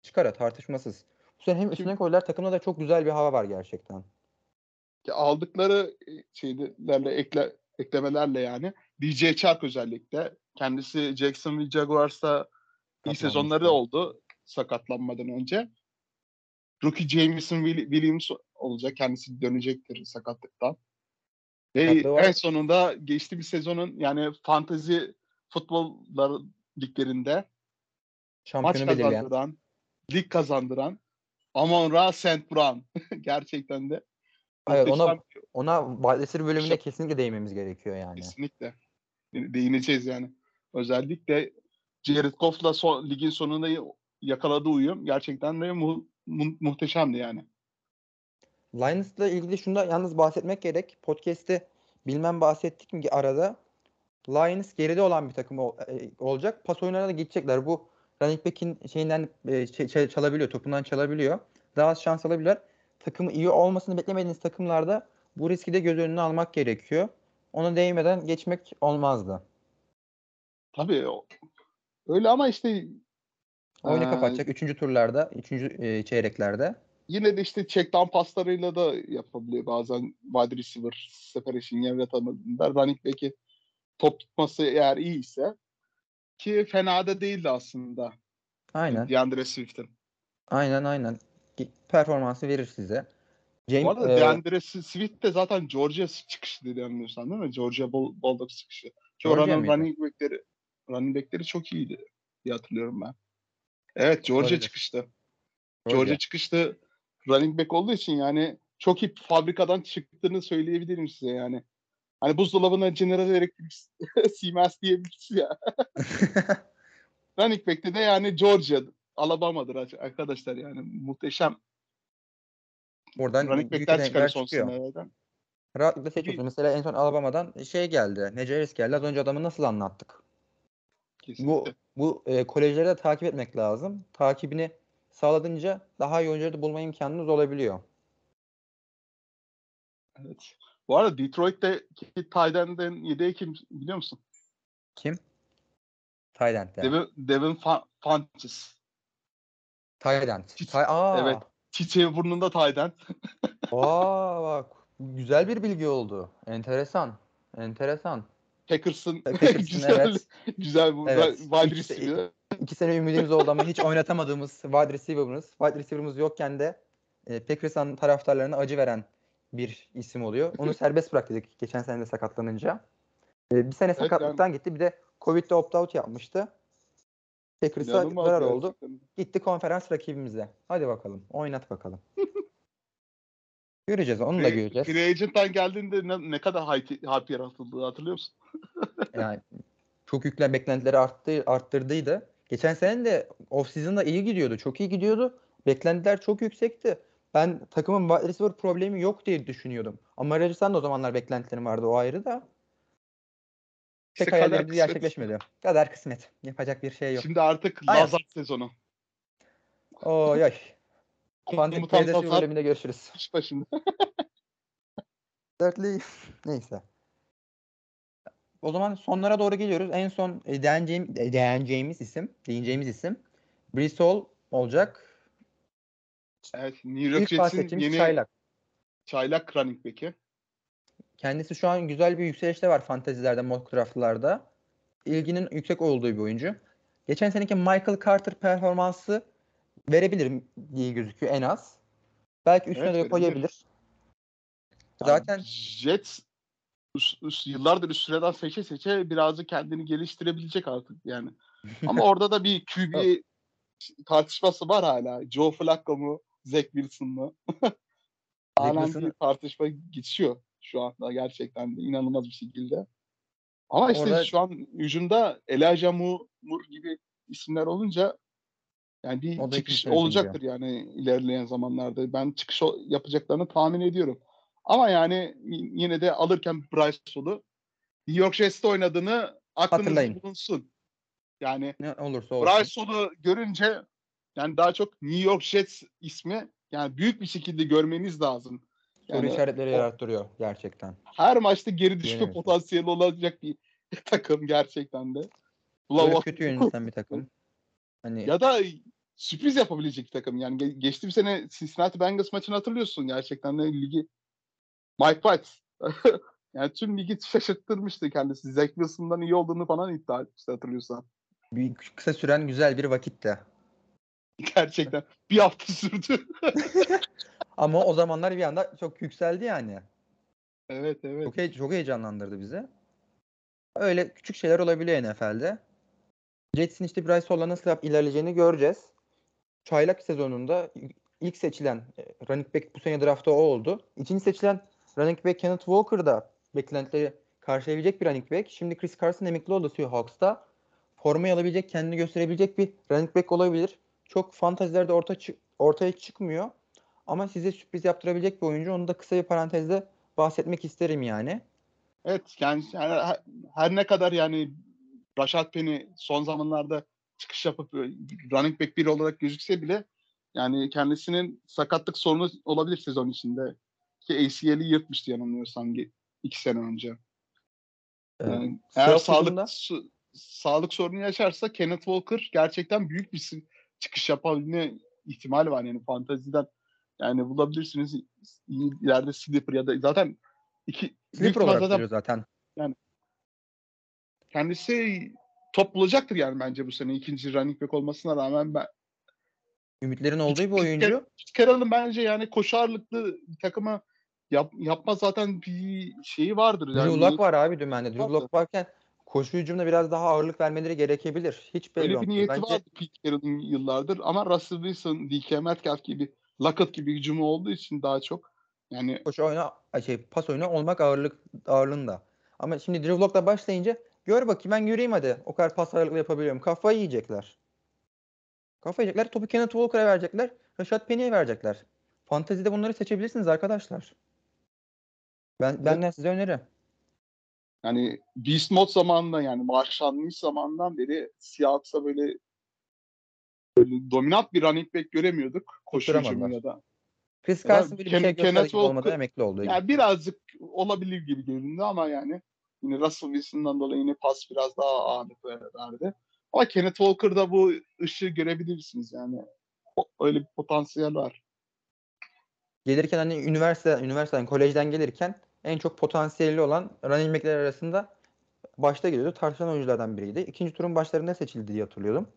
Açık ara tartışmasız. Sene hem üstüne koydular takımda da çok güzel bir hava var gerçekten.
Aldıkları e, şeylerle ekle, eklemelerle yani DJ Chark özellikle kendisi Jacksonville Jaguars'ta iyi sezonları oldu sakatlanmadan önce. Rookie Jameson Will- Williams olacak. Kendisi dönecektir sakatlıktan. Ve en sonunda geçtiğimiz sezonun yani fantezi futbollar liglerinde maç
Şampiyonu belirleyen.
kazandıran, lig kazandıran Amon Ra St. Brown. Gerçekten de
Evet, ona ona receiver bölümünde
Şap-
kesinlikle değinmemiz gerekiyor yani.
Kesinlikle. De- Değineceğiz yani. Özellikle Jared Goff'la son, ligin sonunda yakaladığı uyum gerçekten de mu- mu- muhteşemdi yani.
Lions'la ilgili şunda yalnız bahsetmek gerek. Podcast'te bilmem bahsettik mi arada. Lions geride olan bir takım ol- e, olacak. Pas oyunlarına da gidecekler. Bu running back'in şeyinden e, ç- çalabiliyor, topundan çalabiliyor. Daha az şans alabilirler. Takımı iyi olmasını beklemediğiniz takımlarda bu riski de göz önüne almak gerekiyor. Ona değmeden geçmek olmazdı.
Tabii öyle ama işte
Oyunu
Ee,
kapatacak 3. turlarda, 3. e, çeyreklerde.
yine de işte check down paslarıyla da yapabiliyor bazen wide receiver separation yaratamadığında running back'i top tutması eğer iyi ise ki fena da değildi aslında
Aynen.
DeAndre Swift'in.
Aynen aynen. Performansı verir size.
Bu
James,
arada
e,
DeAndre Swift de zaten Georgia çıkışı dedi yanılmıyorsam değil mi? Georgia Bull- Bulldogs çıkışı. Ki
Georgia
oranın running back'leri, running back'leri çok iyiydi diye hatırlıyorum ben. Evet Georgia
Olabilir.
çıkıştı. Georgia çıkıştı running back olduğu için yani çok iyi fabrikadan çıktığını söyleyebilirim size yani. Hani buzdolabına General Electric Siemens diyebiliriz ya. running back'te de yani Georgia, Alabama'dır arkadaşlar yani muhteşem
Buradan
running back'ler çıkar son senelerden.
Rahatlıkla seçiyorsun. Mesela en son Alabama'dan şey geldi. Harris geldi. Az önce adamı nasıl anlattık? Bu
Kesinlikle.
bu e, kolejleri de takip etmek lazım. Takibini sağladınca daha iyi oyuncuları da bulma imkanınız olabiliyor.
Evet. Bu arada Detroit'teki tight end'in yedeği kim biliyor musun?
Kim? Tyrant'te.
Devin, Devin Fa- Funches.
Tyrant.
Hiç-
Ty- Aa,
evet. Çiçeği burnunda end.
Aa bak. Güzel bir bilgi oldu. Enteresan. Enteresan.
Packers'ın
Packers'ın,
güzel,
evet.
güzel bu
Evet.
wide receiver.
iki sene ümidimiz oldu ama hiç oynatamadığımız wide receiver'ımız. Wide receiver'ımız yokken de e, Packers'ın taraftarlarına acı veren bir isim oluyor. Onu serbest bıraktık geçen sene de sakatlanınca. E, bir sene sakatlıktan gitti. Bir de Covid'de opt-out yapmıştı. Packers'a zarar
gerçekten.
oldu. Gitti konferans rakibimize. Hadi bakalım. Oynat bakalım. göreceğiz. Onu da göreceğiz.
Free Agent'tan geldiğinde ne, ne kadar hype, hype hatırlıyor musun?
Yani çok yüklen beklentileri arttı, arttırdıydı. Geçen sene de off-season'da iyi gidiyordu. Çok iyi gidiyordu. Beklentiler çok yüksekti. Ben takımın wide receiver problemi yok diye düşünüyordum. Ama Rodgers'tan da o zamanlar beklentilerim vardı. O ayrı da. Pek
İşte kısmet.
gerçekleşmedi. Kader kısmet. Yapacak bir şey yok.
Şimdi artık
Aynen.
Lazar sezonu.
Oy oy. Kuantum
Komutan
P'de
Lazar
bölümünde görüşürüz.
iş başında.
Dertli. Neyse. O zaman sonlara doğru geliyoruz. En son değineceğim, değineceğimiz isim, değineceğimiz isim Brees Hall olacak.
Evet, New York
İlk
Jets'in
bahsettiğimiz
yeni
Çaylak.
çaylak running back'i.
Kendisi şu an güzel bir yükselişte var fantezilerde, mock draftlarda. İlginin yüksek olduğu bir oyuncu. Geçen seneki Michael Carter performansı verebilir diye gözüküyor en az. Belki üstüne
Evet,
de koyabilir.
Yani
Zaten
Jets üst- üst- yıllardır üst sıradan seçe seçe birazcık kendini geliştirebilecek artık yani. Ama orada da bir QB tartışması var hala. Joe Flacco mu, Zach Wilson mu? Halen bir tartışma geçiyor şu anda gerçekten de inanılmaz bir şekilde. Ama işte
Orada-
şu an hücumda Elijah Moore, gibi isimler olunca yani bir
O
çıkış
ikinci
olacaktır yani ilerleyen zamanlarda. Ben çıkış yapacaklarını tahmin ediyorum. Ama yani yine de alırken Bryce Hall'u New York Jets'te oynadığını aklınızda bulunsun. Yani
ne olursa olsun.
Bryce Hall'u görünce yani daha çok New York Jets ismi yani büyük bir şekilde görmeniz lazım.
Soru
Yani
işaretleri
o-
yarattırıyor gerçekten.
her maçta geri düşme
Yenemez.
potansiyeli olacak bir takım gerçekten de. O-
kötü yöneten bir takım. Hani
ya da sürpriz yapabilecek bir takım. Yani ge- geçtiğim sene Cincinnati Bengals maçını hatırlıyorsun gerçekten de ligi. Mike White yani tüm ligi şaşırttırmıştı kendisi. Zach Wilson'dan iyi olduğunu falan iddia etmişti hatırlıyorsan.
bir kısa süren güzel bir vakitti.
Gerçekten bir hafta sürdü.
Ama o zamanlar bir anda çok yükseldi yani.
evet evet.
Çok, hey- çok heyecanlandırdı bizi. Öyle küçük şeyler olabiliyor NFL'de. Jets'in işte Bryce Hall'la nasıl yap- ilerleyeceğini göreceğiz. Çaylak sezonunda ilk seçilen e, running back bu sene draftta o oldu. İkinci seçilen running back Kenneth Walker da beklentileri karşılayabilecek bir running back. Şimdi Chris Carson emekli oldu Seahawks'ta. Formayı alabilecek, kendini gösterebilecek bir running back olabilir. Çok fantazilerde orta ortaya çıkmıyor. Ama size sürpriz yaptırabilecek bir oyuncu. Onu da kısa bir parantezde bahsetmek isterim yani.
Evet yani her, her- ne kadar yani Rashad Penny son zamanlarda çıkış yapıp böyle running back biri olarak gözükse bile yani kendisinin sakatlık sorunu olabilir sezon içinde. Ki ACL'i yırtmıştı yanılmıyorsam iki sene önce.
Ee,
Yani eğer
Seahawks
sağlık su- sağlık sorunu yaşarsa Kenneth Walker gerçekten büyük bir çıkış yapabilme ihtimali var yani fantaziden yani bulabilirsiniz ileride sleeper ya da zaten iki ihtimal
olarak
zaten
zaten.
kendisi top bulacaktır yani bence bu sene ikinci running back olmasına rağmen ben
Ümitlerin olduğu bir oyuncu.
Carroll'ın bence yani bir takıma yap, yapma zaten bir şeyi vardır.
Drew
Yani
Lock var abi dümende. Drew. Lock varken koşu hücumuna biraz daha ağırlık vermeleri gerekebilir. Hiç belli
Öyle bir niyeti
Bence
vardı Pete Carroll'ın yıllardır ama Russell Wilson, DK Metcalf gibi Lockett gibi hücumu olduğu için daha çok yani
koşu oyunu, ay şey, pas oyunu olmak ağırlık ağırlığında. Ama şimdi Drew Lock'la başlayınca gör bakayım ben yürüyeyim hadi. O kadar pas ağırlıklı yapabiliyorum. Kafayı yiyecekler. Kafayı yiyecekler. Topu Kenneth Walker'a verecekler. Rashad Penny'e verecekler. Fantezide bunları seçebilirsiniz arkadaşlar. Ben benden size öneri.
Yani Beast Mode zamanında yani Lynch zamanından beri Seahawks'a böyle böyle dominant bir running back göremiyorduk. Koşu hücumu
Tutturamadılar.
ya da
Chris Carson bir
Ken-
şey
Kenneth
gibi olmadan emekli oldu.
Yani birazcık olabilir gibi göründü ama yani yine Russell Wilson'dan dolayı yine pas biraz daha ağırlık verdi. Ama Kenneth Walker'da bu ışığı görebilirsiniz yani. O- Öyle bir potansiyel var.
gelirken hani üniversite, üniversiteden, kolejden gelirken en çok potansiyeli olan running back'ler arasında başta geliyordu. Tartışılan oyunculardan biriydi. İkinci turun başlarında seçildi diye hatırlıyordum.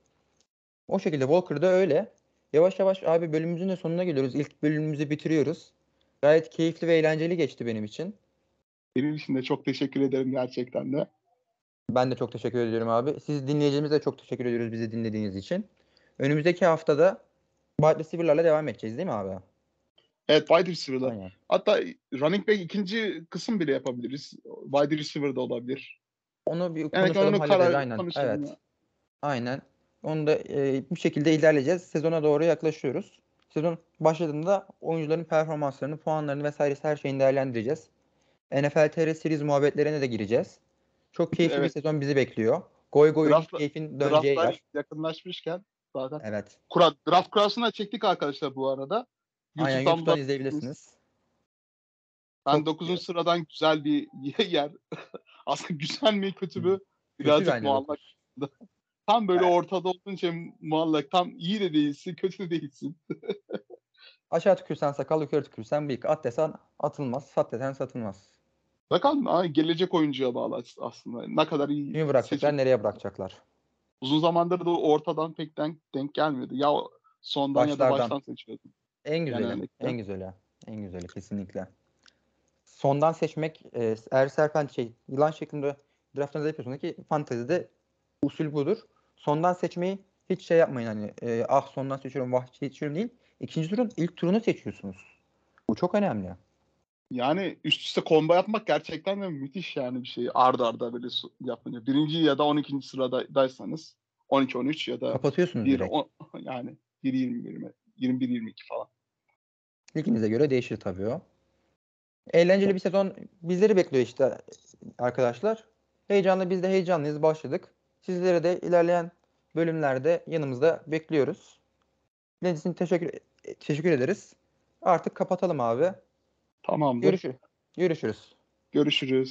O şekilde Walker'da öyle. Yavaş yavaş abi bölümümüzün de sonuna geliyoruz. İlk bölümümüzü bitiriyoruz. Gayet keyifli ve eğlenceli geçti benim için.
Benim için de çok teşekkür ederim gerçekten de.
Ben de çok teşekkür ediyorum abi. Siz dinleyicilerimize de çok teşekkür ediyoruz bizi dinlediğiniz için. Önümüzdeki haftada wide receiver'larla devam edeceğiz değil mi abi?
Evet wide receiver'da.
Aynen.
Hatta running back ikinci kısım bile yapabiliriz. Wide receiver da olabilir.
Onu bir
Yani
konuşalım
onu
hallederiz
karar
aynen.
konuşalım
Evet.
ya.
Aynen. Onu da e, bir şekilde ilerleyeceğiz. Sezona doğru yaklaşıyoruz. Sezon başladığında oyuncuların performanslarını, puanlarını vesairesi her şeyini değerlendireceğiz. NFL TR Series muhabbetlerine de gireceğiz. Çok keyifli bir
Evet.
sezon bizi bekliyor. Goy goy
Draft-
keyfin döneceği yer.
yakınlaşmışken zaten.
Evet.
Kura, draft kurasını da çektik arkadaşlar bu arada.
Aynen
YouTube'dan
YouTube'dan
bak-
izleyebilirsiniz.
Ben
Çok-
9. sıradan güzel bir yer. Aslında güzel mi kötü mü? Birazcık muallak. Tam böyle ortada olunca muallak. Tam iyi de değilsin, kötü de değilsin.
Aşağı tükürsen sakal, yukarı tükürsen bıyık. At desen atılmaz, sat desen satılmaz.
Bakalım ha, gelecek oyuncuya bağlı as- aslında. Ne kadar iyi
Kimi bırakacaklar,
seçim-
nereye bırakacaklar?
Uzun zamandır da ortadan pek denk, denk gelmiyordu. Ya sondan ya da
Başlardan.
baştan seçiyordum.
En güzeli,
Genellikle.
en güzeli, en güzeli kesinlikle. Sondan seçmek, e, eğer serpent şey, yılan şeklinde draftınızı yapıyorsunuz ki fantezide usul budur. Sondan seçmeyi hiç şey yapmayın hani e, ah sondan seçiyorum vah seçiyorum değil. İkinci turun ilk turunu seçiyorsunuz. Bu çok önemli.
Yani üst üste combo yapmak gerçekten de müthiş yani bir şey. Arda arda böyle yapınca. Birinci ya da 12. sıradaysanız 12-13 ya da
Kapatıyorsunuz
1,
direkt.
yani 1-20 21-22 falan.
Liginize göre değişir tabii o. Eğlenceli bir sezon bizleri bekliyor işte arkadaşlar. Heyecanlı biz de heyecanlıyız başladık. Sizlere de ilerleyen bölümlerde yanımızda bekliyoruz. Dinlediğiniz için teşekkür, teşekkür ederiz. Artık kapatalım abi.
Tamamdır.
Görüşürüz. Görüşürüz.
Görüşürüz.